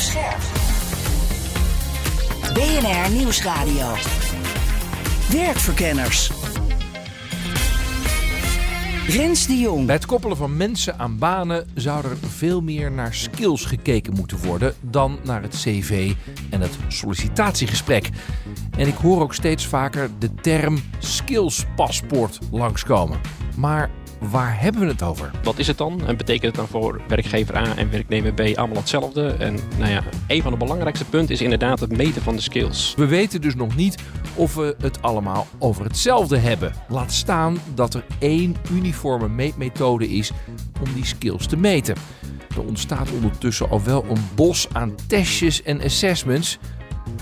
Scherp. BNR Nieuwsradio. Werkverkenners. Rens de Jong. Bij het koppelen van mensen aan banen zou er veel meer naar skills gekeken moeten worden dan naar het cv en het sollicitatiegesprek. En ik hoor ook steeds vaker de term skillspaspoort langskomen. Maar waar hebben we het over? Wat is het dan? En betekent het dan voor werkgever A en werknemer B allemaal hetzelfde? En nou ja, een van de belangrijkste punten is inderdaad het meten van de skills. We weten dus nog niet of we het allemaal over hetzelfde hebben. Laat staan dat er één uniforme meetmethode is om die skills te meten. Er ontstaat ondertussen al wel een bos aan testjes en assessments.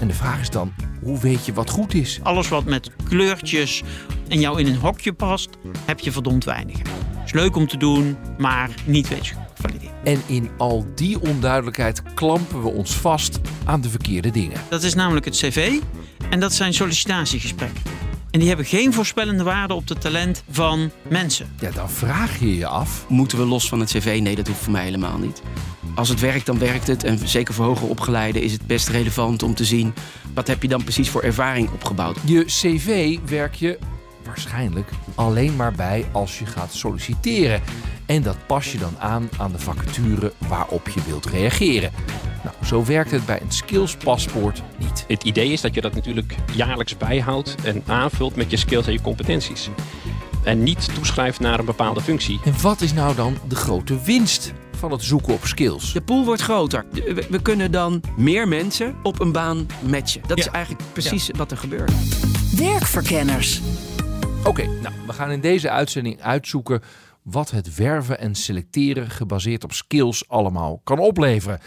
En de vraag is dan, hoe weet je wat goed is? Alles wat met kleurtjes en jou in een hokje past, heb je verdomd weinig. Is leuk om te doen, maar niet wetenschappelijk gevalideerd. En in al die onduidelijkheid klampen we ons vast aan de verkeerde dingen. Dat is namelijk het cv en dat zijn sollicitatiegesprekken. En die hebben geen voorspellende waarde op het talent van mensen. Ja, dan vraag je je af. Moeten we los van het cv? Nee, dat hoeft voor mij helemaal niet. Als het werkt, dan werkt het. En zeker voor hoger opgeleiden is het best relevant om te zien... wat heb je dan precies voor ervaring opgebouwd. Je cv werk je waarschijnlijk alleen maar bij als je gaat solliciteren. En dat pas je dan aan aan de vacature waarop je wilt reageren. Nou, zo werkt het bij een skillspaspoort niet. Het idee is dat je dat natuurlijk jaarlijks bijhoudt en aanvult met je skills en je competenties. En niet toeschrijft naar een bepaalde functie. En wat is nou dan de grote winst van het zoeken op skills? De pool wordt groter. We, we kunnen dan meer mensen op een baan matchen. Dat is eigenlijk precies wat er gebeurt. Werkverkenners. Oké, nou, we gaan in deze uitzending uitzoeken wat het werven en selecteren gebaseerd op skills allemaal kan opleveren.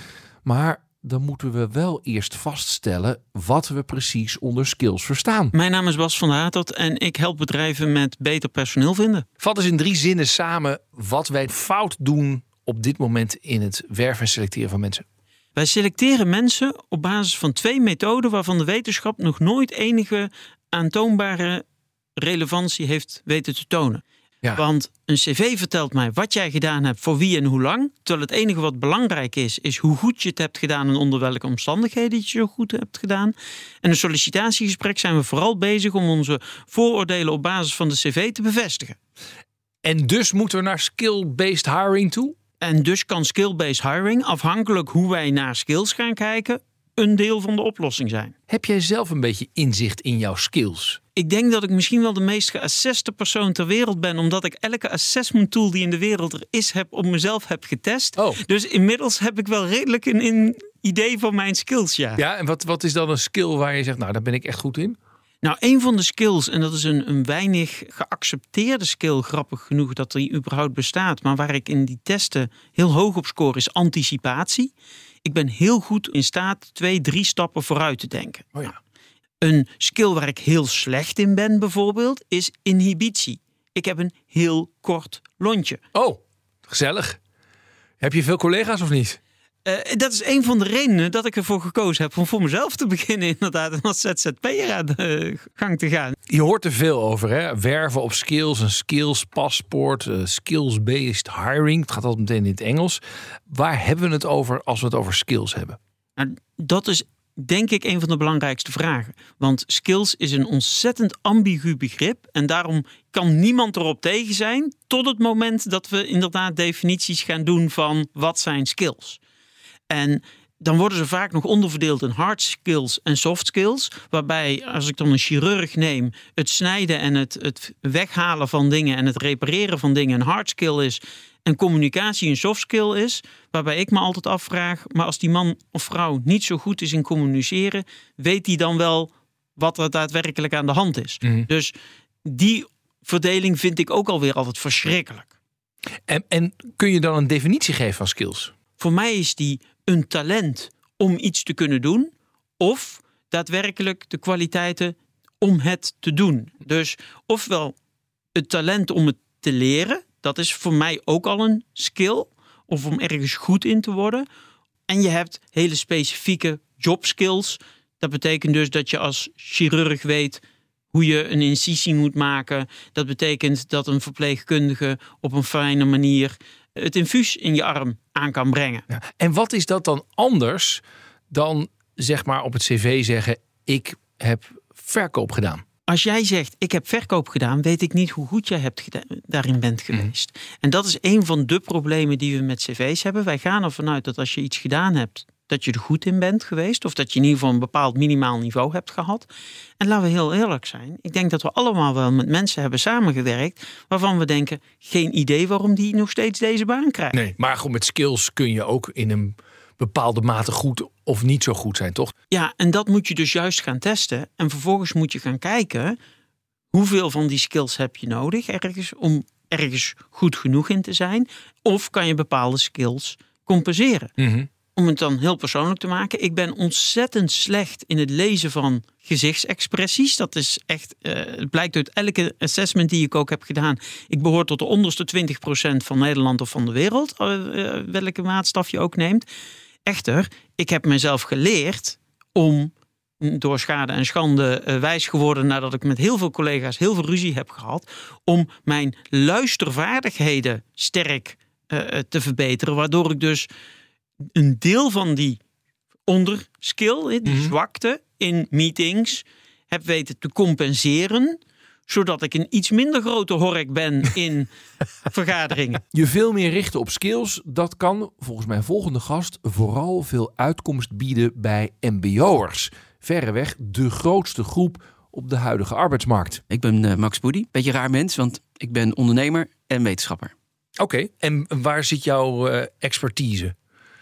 Maar dan moeten we wel eerst vaststellen wat we precies onder skills verstaan. Mijn naam is Bas van der Hatert en ik help bedrijven met beter personeel vinden. Vat eens in drie zinnen samen wat wij fout doen op dit moment in het werven en selecteren van mensen. Wij selecteren mensen op basis van twee methoden waarvan de wetenschap nog nooit enige aantoonbare relevantie heeft weten te tonen. Ja. Want een cv vertelt mij wat jij gedaan hebt, voor wie en hoe lang. Terwijl het enige wat belangrijk is, is hoe goed je het hebt gedaan en onder welke omstandigheden je het zo goed hebt gedaan. En een sollicitatiegesprek zijn we vooral bezig om onze vooroordelen op basis van de cv te bevestigen. En dus moeten we naar skill-based hiring toe? En dus kan skill-based hiring, afhankelijk hoe wij naar skills gaan kijken, een deel van de oplossing zijn. Heb jij zelf een beetje inzicht in jouw skills? Ik denk dat ik misschien wel de meest geasseste persoon ter wereld ben, omdat ik elke assessment tool die in de wereld er is, heb op mezelf heb getest. Oh. Dus inmiddels heb ik wel redelijk een, een idee van mijn skills, ja. Ja, en wat, wat is dan een skill waar je zegt, nou, daar ben ik echt goed in? Nou, een van de skills, en dat is een, een weinig geaccepteerde skill, grappig genoeg dat die überhaupt bestaat, maar waar ik in die testen heel hoog op score, is anticipatie. Ik ben heel goed in staat twee, drie stappen vooruit te denken. Oh ja. Een skill waar ik heel slecht in ben, bijvoorbeeld, is inhibitie. Ik heb een heel kort lontje. Oh, gezellig. Heb je veel collega's of niet? Eh, dat is een van de redenen dat ik ervoor gekozen heb om voor mezelf te beginnen, inderdaad, en als ZZP'er aan de gang te gaan. Je hoort er veel over, hè? Werven op skills, een skills paspoort, eh, skills-based hiring. Het gaat altijd meteen in het Engels. Waar hebben we het over als we het over skills hebben? Nou, dat is denk ik een van de belangrijkste vragen. Want skills is een ontzettend ambigu begrip. En daarom kan niemand erop tegen zijn. Tot het moment dat we inderdaad definities gaan doen van wat zijn skills. En dan worden ze vaak nog onderverdeeld in hard skills en soft skills. Waarbij, als ik dan een chirurg neem, het snijden en het, het weghalen van dingen en het repareren van dingen een hard skill is. En communicatie een soft skill is. Waarbij ik me altijd afvraag, maar als die man of vrouw niet zo goed is in communiceren, weet hij dan wel wat er daadwerkelijk aan de hand is. Dus die verdeling vind ik ook alweer altijd verschrikkelijk. En, en kun je dan een definitie geven van skills? Voor mij is die een talent om iets te kunnen doen, of daadwerkelijk de kwaliteiten om het te doen. Dus ofwel het talent om het te leren, dat is voor mij ook al een skill, of om ergens goed in te worden. En je hebt hele specifieke job skills. Dat betekent dus dat je als chirurg weet hoe je een incisie moet maken. Dat betekent dat een verpleegkundige op een fijne manier het infuus in je arm aan kan brengen. Ja. En wat is dat dan anders dan zeg maar op het cv zeggen: ik heb verkoop gedaan? Als jij zegt, ik heb verkoop gedaan, weet ik niet hoe goed jij hebt daarin bent geweest. En dat is een van de problemen die we met cv's hebben. Wij gaan ervan uit dat als je iets gedaan hebt, dat je er goed in bent geweest. Of dat je in ieder geval een bepaald minimaal niveau hebt gehad. En laten we heel eerlijk zijn. Ik denk dat we allemaal wel met mensen hebben samengewerkt. waarvan we denken: geen idee waarom die nog steeds deze baan krijgt. Nee, maar goed, met skills kun je ook in een bepaalde mate goed of niet zo goed zijn, toch? Ja, en dat moet je dus juist gaan testen. En vervolgens moet je gaan kijken. hoeveel van die skills heb je nodig ergens om ergens goed genoeg in te zijn? Of kan je bepaalde skills compenseren? Mhm. Om het dan heel persoonlijk te maken. Ik ben ontzettend slecht in het lezen van gezichtsexpressies. Dat is echt, eh, het blijkt uit elke assessment die ik ook heb gedaan. Ik behoor tot de onderste 20% van Nederland of van de wereld, eh, eh, welke maatstaf je ook neemt. Echter, ik heb mezelf geleerd om door schade en schande wijs geworden nadat ik met heel veel collega's heel veel ruzie heb gehad, om mijn luistervaardigheden sterk te verbeteren, waardoor ik dus een deel van die onderskill, hè, die zwakte in meetings, heb weten te compenseren, zodat ik een iets minder grote hork ben in vergaderingen. Je veel meer richten op skills, dat kan volgens mijn volgende gast vooral veel uitkomst bieden bij MBO'ers. Verreweg de grootste groep op de huidige arbeidsmarkt. Ik ben eh, Max Boedi. Beetje raar mens, want ik ben ondernemer en wetenschapper. Oké, en waar zit jouw eh, expertise?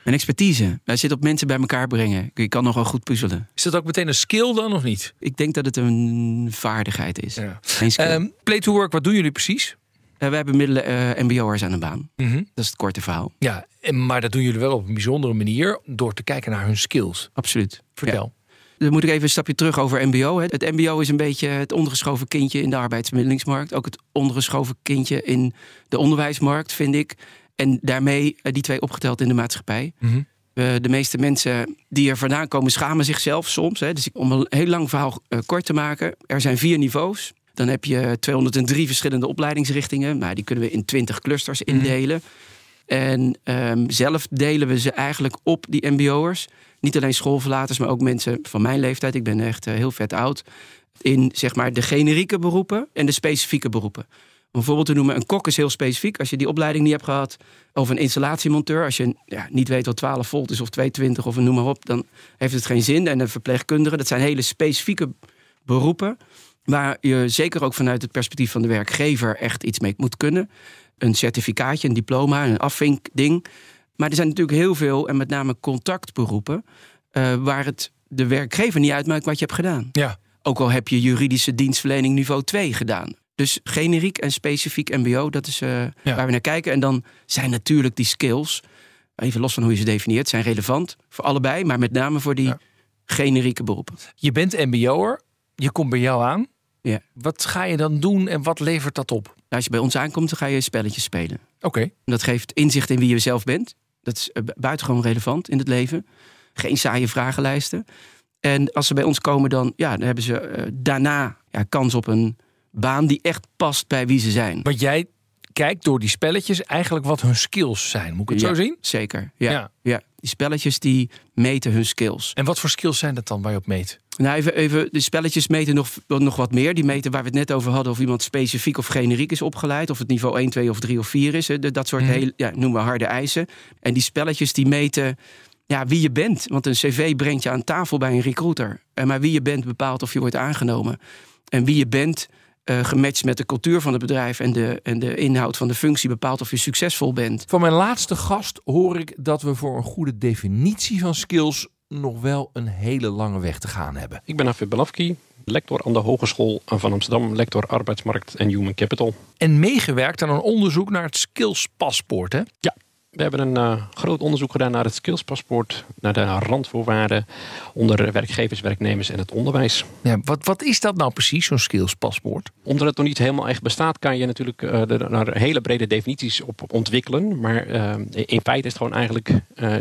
Mijn expertise, wij zit op mensen bij elkaar brengen. Je kan nogal goed puzzelen. Is dat ook meteen een skill dan of niet? Ik denk dat het een vaardigheid is. Ja. Geen skill. Ehm play to work, wat doen jullie precies? Eh, we hebben middelen eh, MBO'ers aan de baan. Mhm. Dat is het korte verhaal. Ja, maar dat doen jullie wel op een bijzondere manier door te kijken naar hun skills. Absoluut. Vertel. Dan moet ik even een stapje terug over MBO. hè. Het MBO is een beetje het ondergeschoven kindje in de arbeidsmiddelingsmarkt. Ook het ondergeschoven kindje in de onderwijsmarkt, vind ik. En daarmee eh, die twee opgeteld in de maatschappij. Mhm. De meeste mensen die er vandaan komen schamen zichzelf soms. Hè. Dus om een heel lang verhaal eh, kort te maken. Er zijn vier niveaus. Dan heb je 203 verschillende opleidingsrichtingen. Nou, die kunnen we in 20 clusters indelen. En ehm, zelf delen we ze eigenlijk op, die mbo'ers. Niet alleen schoolverlaters, maar ook mensen van mijn leeftijd. Ik ben echt eh, heel vet oud. In zeg maar de generieke beroepen en de specifieke beroepen. Om een voorbeeld te noemen, een kok is heel specifiek. Als je die opleiding niet hebt gehad. Of een installatiemonteur. Als je ja, niet weet wat 12 volt is of 220 of een noem maar op. Dan heeft het geen zin. En een verpleegkundige. Dat zijn hele specifieke beroepen. Waar je zeker ook vanuit het perspectief van de werkgever echt iets mee moet kunnen. Een certificaatje, een diploma, een afvinkding. Maar er zijn natuurlijk heel veel, en met name contactberoepen, eh, waar het de werkgever niet uitmaakt wat je hebt gedaan. Ja. Ook al heb je juridische dienstverlening niveau 2 gedaan. Dus generiek en specifiek MBO, dat is eh, waar we naar kijken. En dan zijn natuurlijk die skills, even los van hoe je ze definieert, zijn relevant voor allebei, maar met name voor die generieke beroepen. Je bent MBO'er, je komt bij jou aan. Ja. Wat ga je dan doen en wat levert dat op? Oké. Als je bij ons aankomt, dan ga je spelletjes spelen. En dat geeft inzicht in wie je zelf bent. Dat is eh, bu- buitengewoon relevant in het leven. Geen saaie vragenlijsten. En als ze bij ons komen, dan, ja, dan hebben ze eh, daarna ja, kans op een baan die echt past bij wie ze zijn. Want jij kijkt door die spelletjes eigenlijk wat hun skills zijn. Moet ik het Ja, zo zien? Zeker. Ja, Ja. ja. Die spelletjes die meten hun skills. En wat voor skills zijn dat dan waar je op meet? Nou, even, even, de spelletjes meten nog, nog wat meer. Die meten waar we het net over hadden, of iemand specifiek of generiek is opgeleid. Of het niveau 1, 2 of 3 of 4 is. hè. De- Dat soort Mhm. heel, ja, noemen we harde eisen. En die spelletjes die meten ja, wie je bent. Want een cv brengt je aan tafel bij een recruiter. En maar wie je bent bepaalt of je wordt aangenomen. En wie je bent, eh, gematcht met de cultuur van het bedrijf en de, en de inhoud van de functie, bepaalt of je succesvol bent. Van mijn laatste gast hoor ik dat we voor een goede definitie van skills nog wel een hele lange weg te gaan hebben. Ik ben Afid Belafki, lector aan de Hogeschool van Amsterdam, lector arbeidsmarkt en human capital. En meegewerkt aan een onderzoek naar het skills paspoort, hè? Ja, We hebben een uh, groot onderzoek gedaan naar het skillspaspoort, naar de randvoorwaarden onder werkgevers, werknemers en het onderwijs. Ja, wat, wat is dat nou precies, zo'n skillspaspoort? Omdat het nog niet helemaal echt bestaat, kan je natuurlijk uh, er naar hele brede definities op ontwikkelen. Maar uh, in feite is het gewoon eigenlijk,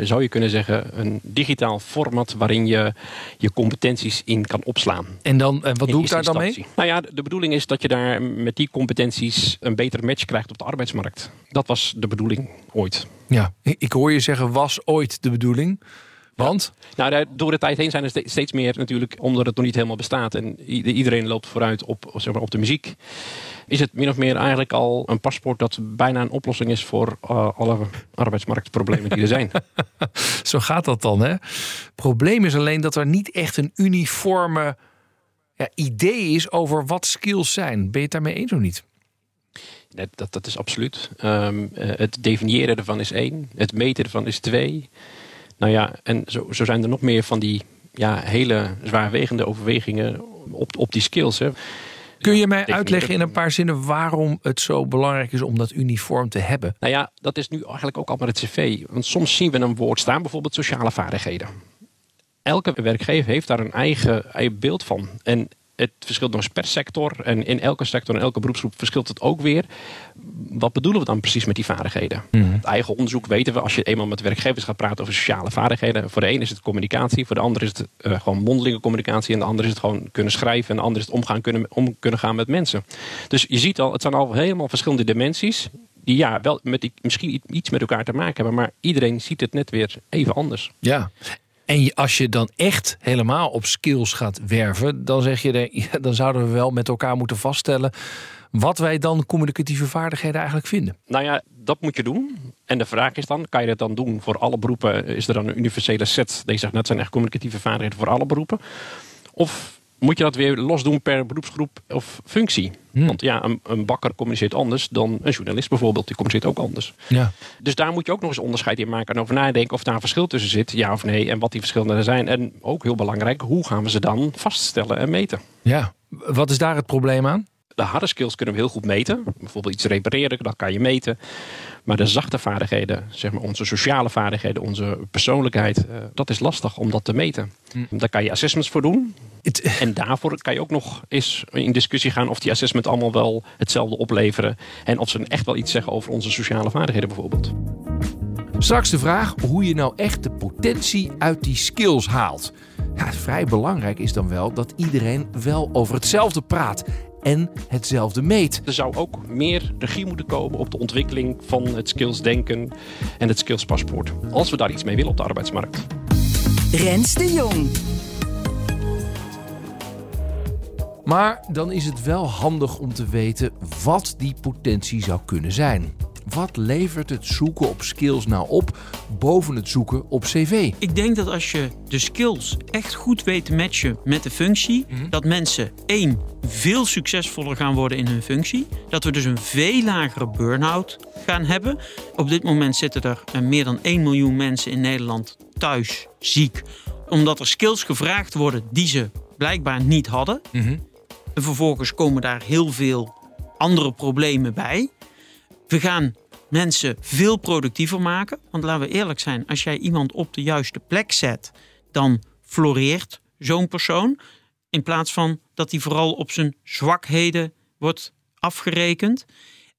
zou je kunnen zeggen, een digitaal format waarin je je competenties in kan opslaan. En, dan, en wat doe ik daar dan mee? Nou ja, de bedoeling is dat je daar met die competenties een betere match krijgt op de arbeidsmarkt. Dat was de bedoeling ooit. Ja, ik hoor je zeggen was ooit de bedoeling. Want? Ja. Nou, door de tijd heen zijn er steeds meer natuurlijk, omdat het nog niet helemaal bestaat en iedereen loopt vooruit op, zeg maar, op de muziek. Is het min of meer eigenlijk al een paspoort dat bijna een oplossing is voor uh, alle arbeidsmarktproblemen die er zijn? Zo gaat dat dan, hè? Probleem is alleen dat er niet echt een uniforme ja, idee is over wat skills zijn. Ben je het daarmee eens of niet? Dat, dat, dat is absoluut. Um, het definiëren ervan is één. Het meten ervan is twee. Nou ja, en zo, zo zijn er nog meer van die ja, hele zwaarwegende overwegingen op, op die skills. Hè. Kun je mij uitleggen in een paar zinnen waarom het zo belangrijk is om dat uniform te hebben? Nou ja, dat is nu eigenlijk ook al maar het cv. Want soms zien we een woord staan, bijvoorbeeld sociale vaardigheden. Elke werkgever heeft daar een eigen, eigen beeld van. En het verschilt nog eens per sector. En in elke sector en elke beroepsgroep verschilt het ook weer. Wat bedoelen we dan precies met die vaardigheden? Mm. Het eigen onderzoek weten we, als je eenmaal met werkgevers gaat praten over sociale vaardigheden. Voor de een is het communicatie, voor de ander is het uh, gewoon mondelinge communicatie. En de ander is het gewoon kunnen schrijven. En de ander is het omgaan kunnen, om kunnen gaan met mensen. Dus je ziet al, het zijn al helemaal verschillende dimensies. Die ja, wel met die, misschien iets met elkaar te maken hebben. Maar iedereen ziet het net weer even anders. Ja, en als je dan echt helemaal op skills gaat werven, dan zeg je, dan zouden we wel met elkaar moeten vaststellen wat wij dan communicatieve vaardigheden eigenlijk vinden. Nou ja, dat moet je doen. En de vraag is dan, kan je dat dan doen voor alle beroepen? Is er dan een universele set? Die zegt, dat zijn echt communicatieve vaardigheden voor alle beroepen. Of moet je dat weer los doen per beroepsgroep of functie. Hmm. Want ja, een, een, bakker communiceert anders dan een journalist bijvoorbeeld. Die communiceert ook anders. Ja. Dus daar moet je ook nog eens onderscheid in maken en over nadenken of daar een verschil tussen zit, ja of nee, en wat die verschillen zijn. En ook heel belangrijk, hoe gaan we ze dan vaststellen en meten? Ja, wat is daar het probleem aan? De harde skills kunnen we heel goed meten. Bijvoorbeeld iets repareren, dat kan je meten. Maar de zachte vaardigheden, zeg maar onze sociale vaardigheden, onze persoonlijkheid, uh, dat is lastig om dat te meten. Hm. Daar kan je assessments voor doen. En daarvoor kan je ook nog eens in discussie gaan of die assessments allemaal wel hetzelfde opleveren. En of ze echt wel iets zeggen over onze sociale vaardigheden bijvoorbeeld. Straks de vraag hoe je nou echt de potentie uit die skills haalt. Ja, vrij belangrijk is dan wel dat iedereen wel over hetzelfde praat en hetzelfde meet. Er zou ook meer regie moeten komen op de ontwikkeling van het skillsdenken en het skillspaspoort. Als we daar iets mee willen op de arbeidsmarkt. Rens de Jong. Maar dan is het wel handig om te weten wat die potentie zou kunnen zijn. Wat levert het zoeken op skills nou op boven het zoeken op cv? Ik denk dat als je de skills echt goed weet te matchen met de functie, mhm. dat mensen één veel succesvoller gaan worden in hun functie. Dat we dus een veel lagere burn-out gaan hebben. Op dit moment zitten er eh, meer dan 1 miljoen mensen in Nederland thuis ziek. Omdat er skills gevraagd worden die ze blijkbaar niet hadden. Mhm. En vervolgens komen daar heel veel andere problemen bij. We gaan mensen veel productiever maken. Want laten we eerlijk zijn, als jij iemand op de juiste plek zet, dan floreert zo'n persoon. In plaats van dat hij vooral op zijn zwakheden wordt afgerekend.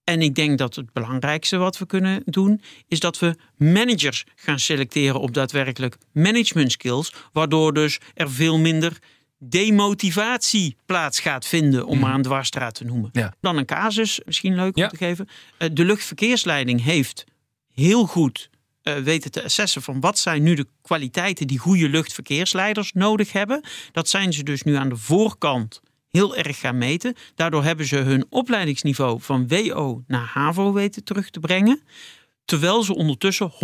En ik denk dat het belangrijkste wat we kunnen doen, is dat we managers gaan selecteren op daadwerkelijk management skills. Waardoor dus er veel minder demotivatie plaats gaat vinden, om mm. maar een dwarsstraat te noemen. Dan een casus, misschien leuk om te geven. Eh, de luchtverkeersleiding heeft heel goed uh, weten te assessen van wat zijn nu de kwaliteiten die goede luchtverkeersleiders nodig hebben. Dat zijn ze dus nu aan de voorkant heel erg gaan meten. Daardoor hebben ze hun opleidingsniveau van WO naar HAVO weten terug te brengen. Terwijl ze ondertussen 160%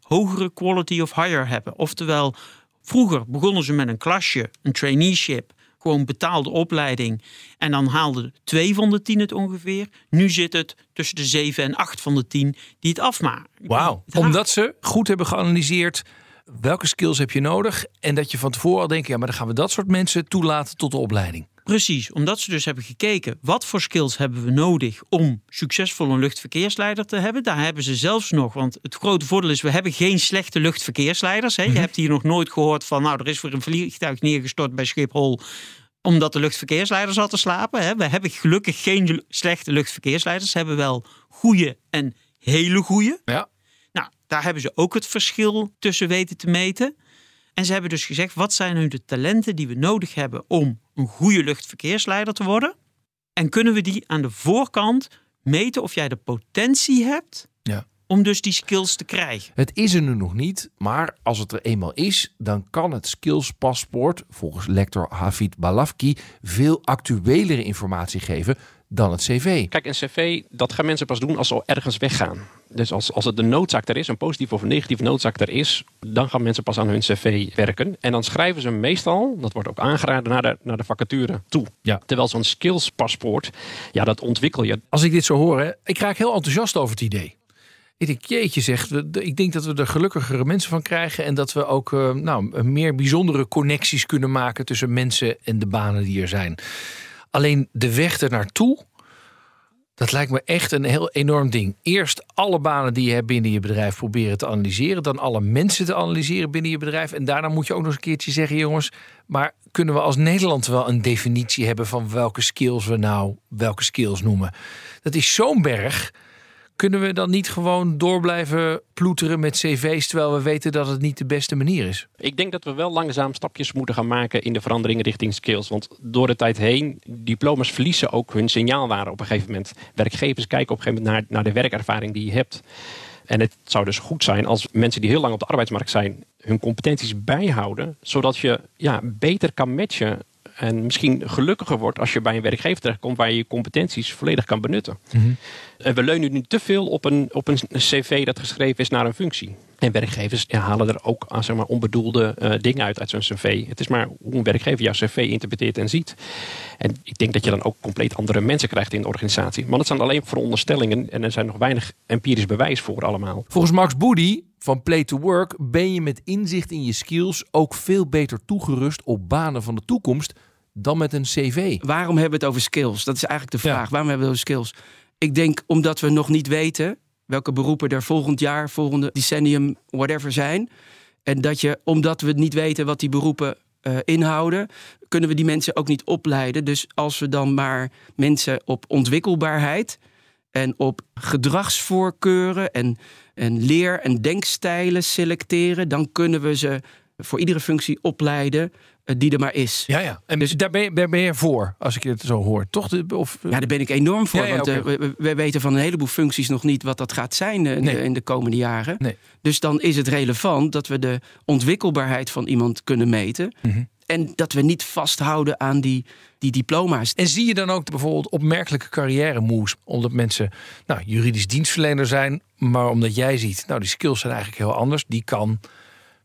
hogere quality of hire hebben. Oftewel Vroeger begonnen ze met een klasje, een traineeship, gewoon betaalde opleiding. En dan haalden twee van de tien het ongeveer. Nu zit het tussen de zeven en acht van de tien die het afmaken. Wauw, omdat ze goed hebben geanalyseerd welke skills heb je nodig. En dat je van tevoren al denkt, ja, maar dan gaan we dat soort mensen toelaten tot de opleiding. Precies, omdat ze dus hebben gekeken wat voor skills hebben we nodig om succesvol een luchtverkeersleider te hebben. Daar hebben ze zelfs nog, want het grote voordeel is we hebben geen slechte luchtverkeersleiders. Hè. Je hebt hier nog nooit gehoord van nou er is weer een vliegtuig neergestort bij Schiphol omdat de luchtverkeersleider zat te slapen. Hè. We hebben gelukkig geen slechte luchtverkeersleiders. Ze hebben wel goede en hele goede. Ja. Nou, daar hebben ze ook het verschil tussen weten te meten. En ze hebben dus gezegd, wat zijn nu de talenten die we nodig hebben om een goede luchtverkeersleider te worden? En kunnen we die aan de voorkant meten of jij de potentie hebt Ja. om dus die skills te krijgen? Het is er nu nog niet, maar als het er eenmaal is, dan kan het skillspaspoort volgens lector Hafid Balafki veel actuelere informatie geven dan het cv. Kijk, een cv, dat gaan mensen pas doen als ze al ergens weggaan. Dus als, als het de noodzaak er is, een positieve of een negatieve noodzaak er is, dan gaan mensen pas aan hun cv werken. En dan schrijven ze meestal, dat wordt ook aangeraden, naar de, naar de vacature toe. Ja. Terwijl zo'n skillspaspoort, ja, dat ontwikkel je. Als ik dit zo hoor, hè, ik raak heel enthousiast over het idee. Ik denk, jeetje zegt, ik denk dat we er gelukkigere mensen van krijgen. En dat we ook eh, nou, meer bijzondere connecties kunnen maken tussen mensen en de banen die er zijn. Alleen de weg er naartoe, dat lijkt me echt een heel enorm ding. Eerst alle banen die je hebt binnen je bedrijf proberen te analyseren. Dan alle mensen te analyseren binnen je bedrijf. En daarna moet je ook nog eens een keertje zeggen, jongens. Maar kunnen we als Nederland wel een definitie hebben van welke skills we nou welke skills noemen? Dat is zo'n berg. Kunnen we dan niet gewoon door blijven ploeteren met cv's terwijl we weten dat het niet de beste manier is? Ik denk dat we wel langzaam stapjes moeten gaan maken in de verandering richting skills. Want door de tijd heen, diploma's verliezen ook hun signaalwaarde op een gegeven moment. Werkgevers kijken op een gegeven moment naar, naar de werkervaring die je hebt. En het zou dus goed zijn als mensen die heel lang op de arbeidsmarkt zijn, hun competenties bijhouden. Zodat je ja, beter kan matchen. En misschien gelukkiger wordt als je bij een werkgever terechtkomt waar je je competenties volledig kan benutten. En we leunen nu te veel op een, op een cv dat geschreven is naar een functie. En werkgevers ja, halen er ook ah, zeg maar, onbedoelde eh, dingen uit uit zo'n cv. Het is maar hoe een werkgever jouw cv interpreteert en ziet. En ik denk dat je dan ook compleet andere mensen krijgt in de organisatie. Maar dat zijn alleen veronderstellingen en er zijn nog weinig empirisch bewijs voor allemaal. Volgens Max Boody van Play to Work ben je met inzicht in je skills ook veel beter toegerust op banen van de toekomst dan met een cv. Waarom hebben we het over skills? Dat is eigenlijk de Ja. vraag. Waarom hebben we het over skills? Ik denk omdat we nog niet weten welke beroepen er volgend jaar, volgende decennium, whatever zijn. En dat je, omdat we niet weten wat die beroepen eh, inhouden, kunnen we die mensen ook niet opleiden. Dus als we dan maar mensen op ontwikkelbaarheid en op gedragsvoorkeuren en, en leer- en denkstijlen selecteren, dan kunnen we ze voor iedere functie opleiden die er maar is. Ja, ja. En dus daar ben, je, daar ben je voor, als ik het zo hoor. Toch? Of, Ja, daar ben ik enorm voor. Ja, ja, want eh, we, we- we weten van een heleboel functies nog niet wat dat gaat zijn eh, in, Nee. de, in de komende jaren. Nee. Dus dan is het relevant dat we de ontwikkelbaarheid van iemand kunnen meten. Mhm. En dat we niet vasthouden aan die, die diploma's. En zie je dan ook bijvoorbeeld opmerkelijke carrière moves? Omdat mensen nou, juridisch dienstverlener zijn, maar omdat jij ziet, nou die skills zijn eigenlijk heel anders. Die kan,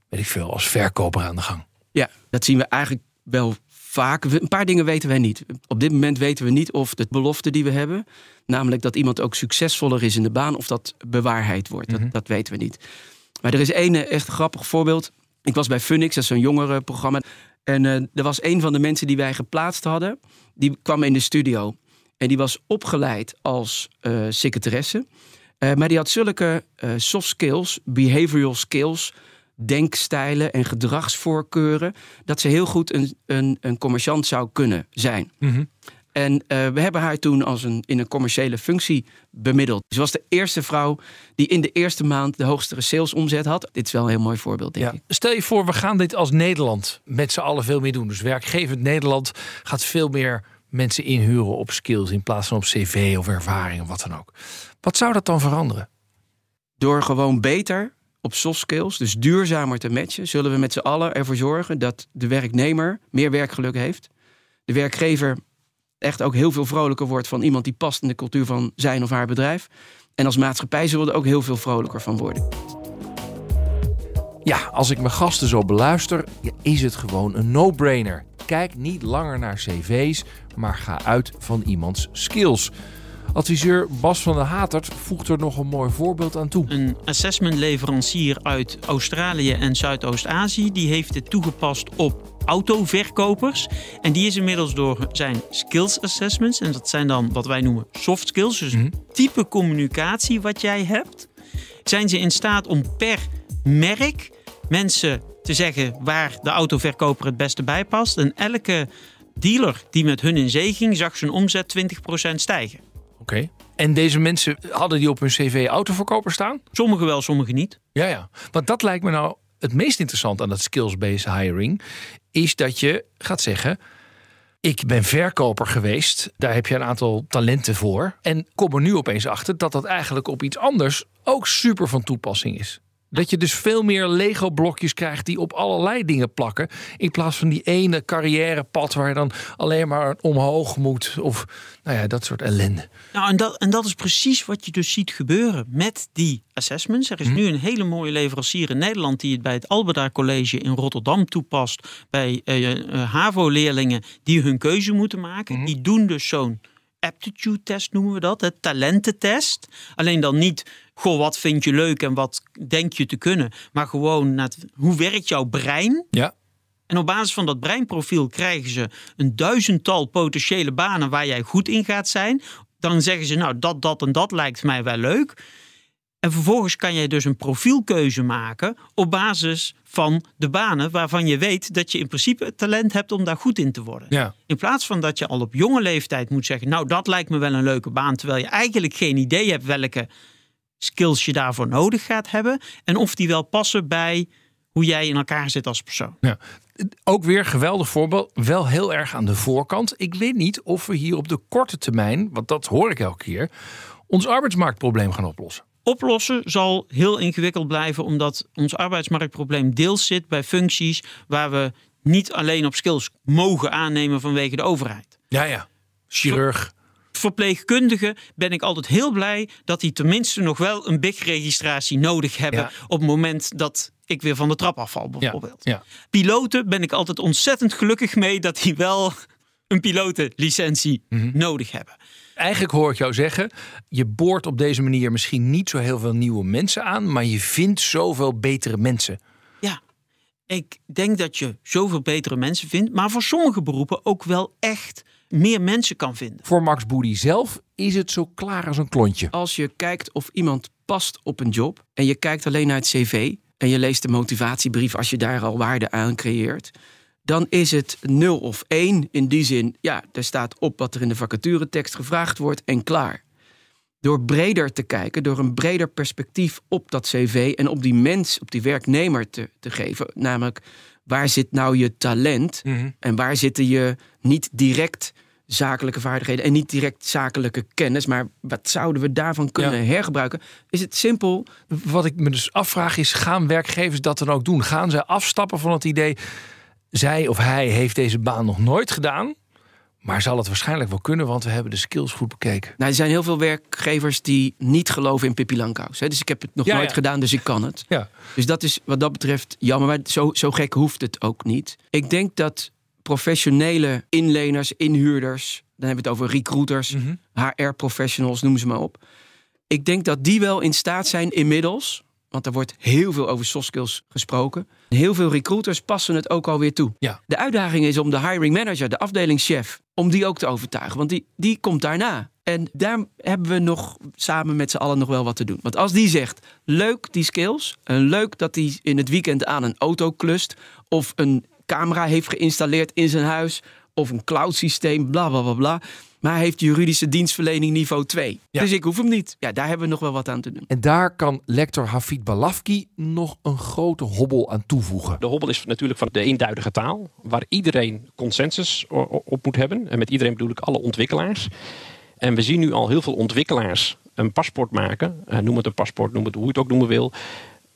weet ik veel, als verkoper aan de gang. Ja, dat zien we eigenlijk wel vaak. Een paar dingen weten wij niet. Op dit moment weten we niet of de belofte die we hebben, namelijk dat iemand ook succesvoller is in de baan, of dat bewaarheid wordt. Dat, dat weten we niet. Maar er is één eh, echt grappig voorbeeld. Ik was bij Funix, dat is zo'n jongerenprogramma. En eh, er was een van de mensen die wij geplaatst hadden, die kwam in de studio. En die was opgeleid als eh secretaresse. Maar die had zulke soft skills, behavioral skills, denkstijlen en gedragsvoorkeuren, dat ze heel goed een, een, een commerciant zou kunnen zijn. En eh, we hebben haar toen als een, in een commerciële functie bemiddeld. Ze was de eerste vrouw die in de eerste maand de hoogste salesomzet had. Dit is wel een heel mooi voorbeeld, denk Ja. ik. Stel je voor, we gaan dit als Nederland met z'n allen veel meer doen. Dus werkgevend Nederland gaat veel meer mensen inhuren op skills in plaats van op cv of ervaring of wat dan ook. Wat zou dat dan veranderen? Door gewoon beter op soft skills, dus duurzamer te matchen, zullen we met z'n allen ervoor zorgen dat de werknemer meer werkgeluk heeft. De werkgever echt ook heel veel vrolijker wordt van iemand die past in de cultuur van zijn of haar bedrijf. En als maatschappij zullen we er ook heel veel vrolijker van worden. Ja, als ik mijn gasten zo beluister, is het gewoon een no-brainer. Kijk niet langer naar cv's, maar ga uit van iemands skills. Adviseur Bas van der Hatert voegt er nog een mooi voorbeeld aan toe. Een assessmentleverancier uit Australië en Zuidoost-Azië die heeft dit toegepast op autoverkopers. En die is inmiddels door zijn skills assessments, en dat zijn dan wat wij noemen soft skills, dus type communicatie wat jij hebt, zijn ze in staat om per merk mensen te zeggen waar de autoverkoper het beste bij past. En elke dealer die met hun in zee ging, zag zijn omzet 20% stijgen. Oké. En deze mensen hadden die op hun cv autoverkoper staan? Sommigen wel, sommigen niet. Ja, ja. Want dat lijkt me nou het meest interessant aan dat skills-based hiring. Is dat je gaat zeggen. Ik ben verkoper geweest. Daar heb je een aantal talenten voor. En kom er nu opeens achter dat dat eigenlijk op iets anders ook super van toepassing is. Dat je dus veel meer Lego-blokjes krijgt die op allerlei dingen plakken. In plaats van die ene carrièrepad waar je dan alleen maar omhoog moet. Of nou ja, dat soort ellende. Nou, en dat, en dat is precies wat je dus ziet gebeuren met die assessments. Er is nu een hele mooie leverancier in Nederland die het bij het Albeda College in Rotterdam toepast. Bij eh, eh, HAVO-leerlingen die hun keuze moeten maken. Die doen dus zo'n aptitude test noemen we dat, het talententest. Alleen dan niet, goh, wat vind je leuk en wat denk je te kunnen, maar gewoon naar het- hoe werkt jouw brein? Ja. En op basis van dat breinprofiel krijgen ze een duizendtal potentiële banen waar jij goed in gaat zijn. Dan zeggen ze, nou, dat, dat en dat lijkt mij wel leuk. En vervolgens kan jij dus een profielkeuze maken op basis van de banen waarvan je weet dat je in principe het talent hebt om daar goed in te worden. Ja. In plaats van dat je al op jonge leeftijd moet zeggen, nou dat lijkt me wel een leuke baan, terwijl je eigenlijk geen idee hebt welke skills je daarvoor nodig gaat hebben en of die wel passen bij hoe jij in elkaar zit als persoon. Ja. Ook weer geweldig voorbeeld. Wel heel erg aan de voorkant. Ik weet niet of we hier op de korte termijn, want dat hoor ik elke keer, ons arbeidsmarktprobleem gaan oplossen. Oplossen zal heel ingewikkeld blijven, omdat ons arbeidsmarktprobleem deels zit bij functies waar we niet alleen op skills mogen aannemen vanwege de overheid. Ja, ja. Chirurg. Verpleegkundigen ben ik altijd heel blij dat die tenminste nog wel een BIG-registratie nodig hebben Ja. op het moment dat ik weer van de trap afval bijvoorbeeld. Ja. Piloten ben ik altijd ontzettend gelukkig mee dat die wel een pilotenlicentie Mhm. nodig hebben. Eigenlijk hoor ik jou zeggen, je boort op deze manier misschien niet zo heel veel nieuwe mensen aan, maar je vindt zoveel betere mensen. Ja, ik denk dat je zoveel betere mensen vindt, maar voor sommige beroepen ook wel echt meer mensen kan vinden. Voor Max Boody zelf is het zo klaar als een klontje. Als je kijkt of iemand past op een job en je kijkt alleen naar het cv en je leest de motivatiebrief als je daar al waarde aan creëert, dan is het 0 of 1 in die zin, ja, er staat op wat er in de vacaturetekst gevraagd wordt en klaar. Door breder te kijken, door een breder perspectief op dat cv en op die mens, op die werknemer te, te geven, namelijk waar zit nou je talent en waar zitten je niet direct zakelijke vaardigheden en niet direct zakelijke kennis, maar wat zouden we daarvan kunnen hergebruiken? Is het simpel? Wat ik me dus afvraag is, gaan werkgevers dat dan ook doen? Gaan zij afstappen van het idee, zij of hij heeft deze baan nog nooit gedaan, maar zal het waarschijnlijk wel kunnen, want we hebben de skills goed bekeken. Nou, er zijn heel veel werkgevers die niet geloven in Pippi Langkous. Hè? Dus ik heb het nog Ja, nooit ja. gedaan, dus ik kan het. Ja. Dus dat is wat dat betreft jammer, maar zo, zo gek hoeft het ook niet. Ik denk dat professionele inleners, inhuurders, dan hebben we het over recruiters, Mhm. HR-professionals, noem ze maar op. Ik denk dat die wel in staat zijn inmiddels, want er wordt heel veel over soft skills gesproken. Heel veel recruiters passen het ook alweer toe. Ja. De uitdaging is om de hiring manager, de afdelingschef, om die ook te overtuigen. Want die, die komt daarna. En daar hebben we nog samen met z'n allen nog wel wat te doen. Want als die zegt, leuk die skills. En leuk dat hij in het weekend aan een auto klust. Of een camera heeft geïnstalleerd in zijn huis. Of een cloud systeem, bla bla bla bla. Maar hij heeft juridische dienstverlening niveau 2. Ja. Dus ik hoef hem niet. Ja, daar hebben we nog wel wat aan te doen. En daar kan lector Hafid Balafki nog een grote hobbel aan toevoegen. De hobbel is natuurlijk van de eenduidige taal, waar iedereen consensus op moet hebben. En met iedereen bedoel ik alle ontwikkelaars. En we zien nu al heel veel ontwikkelaars een paspoort maken. Eh, noem het een paspoort, noem het hoe je het ook noemen wil.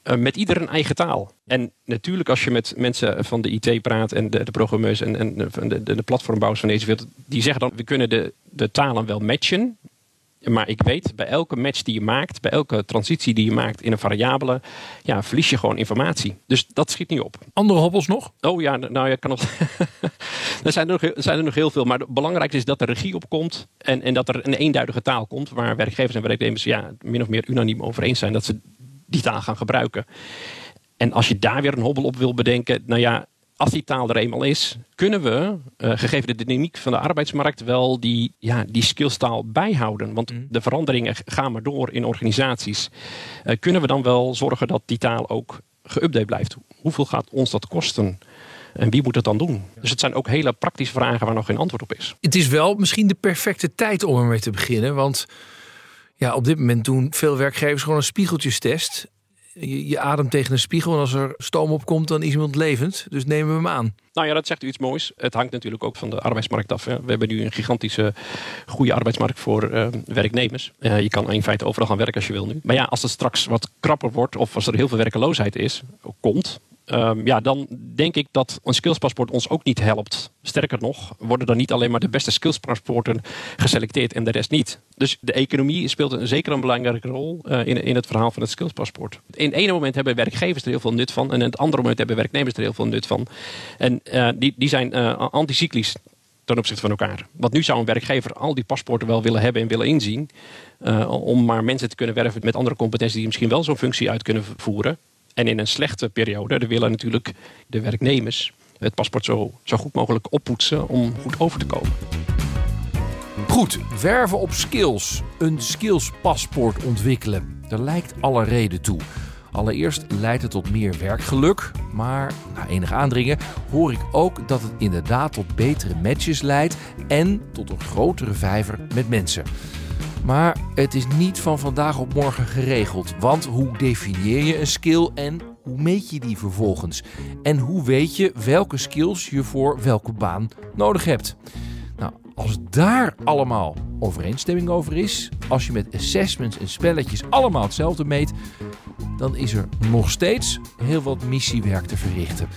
Eh, met ieder een eigen taal. En natuurlijk als je met mensen van de IT praat en de, de programmeurs en, en de, de, de platformbouwers van deze wereld. Die zeggen dan, we kunnen de, de talen wel matchen. Maar ik weet, bij elke match die je maakt, bij elke transitie die je maakt in een variabele, ja, verlies je gewoon informatie. Dus dat schiet niet op. Andere hobbels nog? Oh ja, nou ja, kan nog. er, zijn er, nog, er zijn er nog heel veel. Maar het belangrijkste is dat er regie op komt. En, en dat er een eenduidige taal komt. Waar werkgevers en werknemers ja, min of meer unaniem over eens zijn dat ze die taal gaan gebruiken. En als je daar weer een hobbel op wil bedenken. Nou ja, als die taal er eenmaal is, kunnen we, uh, gegeven de dynamiek van de arbeidsmarkt, wel die, ja, die skillstaal bijhouden. Want Mm. de veranderingen gaan maar door in organisaties. Uh, kunnen we dan wel zorgen dat die taal ook geüpdate blijft? Hoeveel gaat ons dat kosten? En wie moet het dan doen? Dus het zijn ook hele praktische vragen waar nog geen antwoord op is. Het is wel misschien de perfecte tijd om ermee te beginnen. Want ja, op dit moment doen veel werkgevers gewoon een spiegeltjestest. Je, je ademt tegen een spiegel en als er stoom op komt, dan is iemand levend. Dus nemen we hem aan. Nou ja, dat zegt u iets moois. Het hangt natuurlijk ook van de arbeidsmarkt af. We hebben nu een gigantische goede arbeidsmarkt voor uh, werknemers. Uh, je kan in feite overal gaan werken als je wil nu. Maar ja, als het straks wat krapper wordt of als er heel veel werkeloosheid is, komt, Um, ja, dan denk ik dat een skillspaspoort ons ook niet helpt. Sterker nog, worden dan niet alleen maar de beste skillspaspoorten geselecteerd en de rest niet. Dus de economie speelt een, zeker een belangrijke rol uh, in, in het verhaal van het skillspaspoort. In het ene moment hebben werkgevers er heel veel nut van en in het andere moment hebben werknemers er heel veel nut van. En uh, die, die zijn uh, anticyclisch ten opzichte van elkaar. Want nu zou een werkgever al die paspoorten wel willen hebben en willen inzien. om maar mensen te kunnen werven met andere competenties die misschien wel zo'n functie uit kunnen voeren. En in een slechte periode, er willen natuurlijk de werknemers het paspoort zo, zo goed mogelijk oppoetsen om goed over te komen. Goed, werven op skills. Een skillspaspoort ontwikkelen. Er lijkt alle reden toe. Allereerst leidt het tot meer werkgeluk, maar na enig aandringen hoor ik ook dat het inderdaad tot betere matches leidt en tot een grotere vijver met mensen. Maar het is niet van vandaag op morgen geregeld. Want hoe definieer je een skill en hoe meet je die vervolgens? En hoe weet je welke skills je voor welke baan nodig hebt? Nou, als daar allemaal overeenstemming over is, als je met assessments en spelletjes allemaal hetzelfde meet, dan is er nog steeds heel wat missiewerk te verrichten.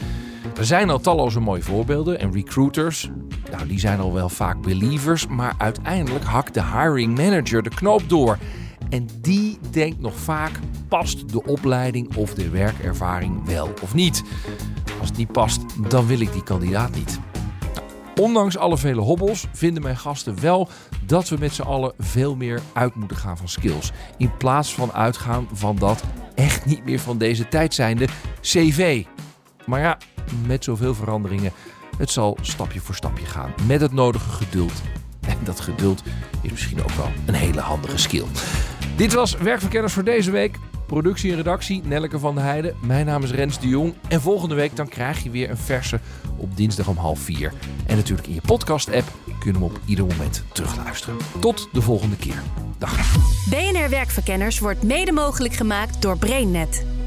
Er zijn al talloze mooie voorbeelden en recruiters, nou, die zijn al wel vaak believers, maar uiteindelijk hakt de hiring manager de knoop door. En die denkt nog vaak, past de opleiding of de werkervaring wel of niet? Als het niet past, dan wil ik die kandidaat niet. Ondanks alle vele hobbels vinden mijn gasten wel dat we met z'n allen veel meer uit moeten gaan van skills. In plaats van uitgaan van dat echt niet meer van deze tijd zijnde CV. Maar ja, met zoveel veranderingen, het zal stapje voor stapje gaan. Met het nodige geduld. En dat geduld is misschien ook wel een hele handige skill. Dit was Werkverkenners voor deze week. Productie en redactie Nelleke van der Heijden. Mijn naam is Rens de Jong. En volgende week dan krijg je weer een verse op dinsdag om half vier. En natuurlijk in je podcast-app kunnen we op ieder moment terugluisteren. Tot de volgende keer. Dag. BNR Werkverkenners wordt mede mogelijk gemaakt door BrainNet.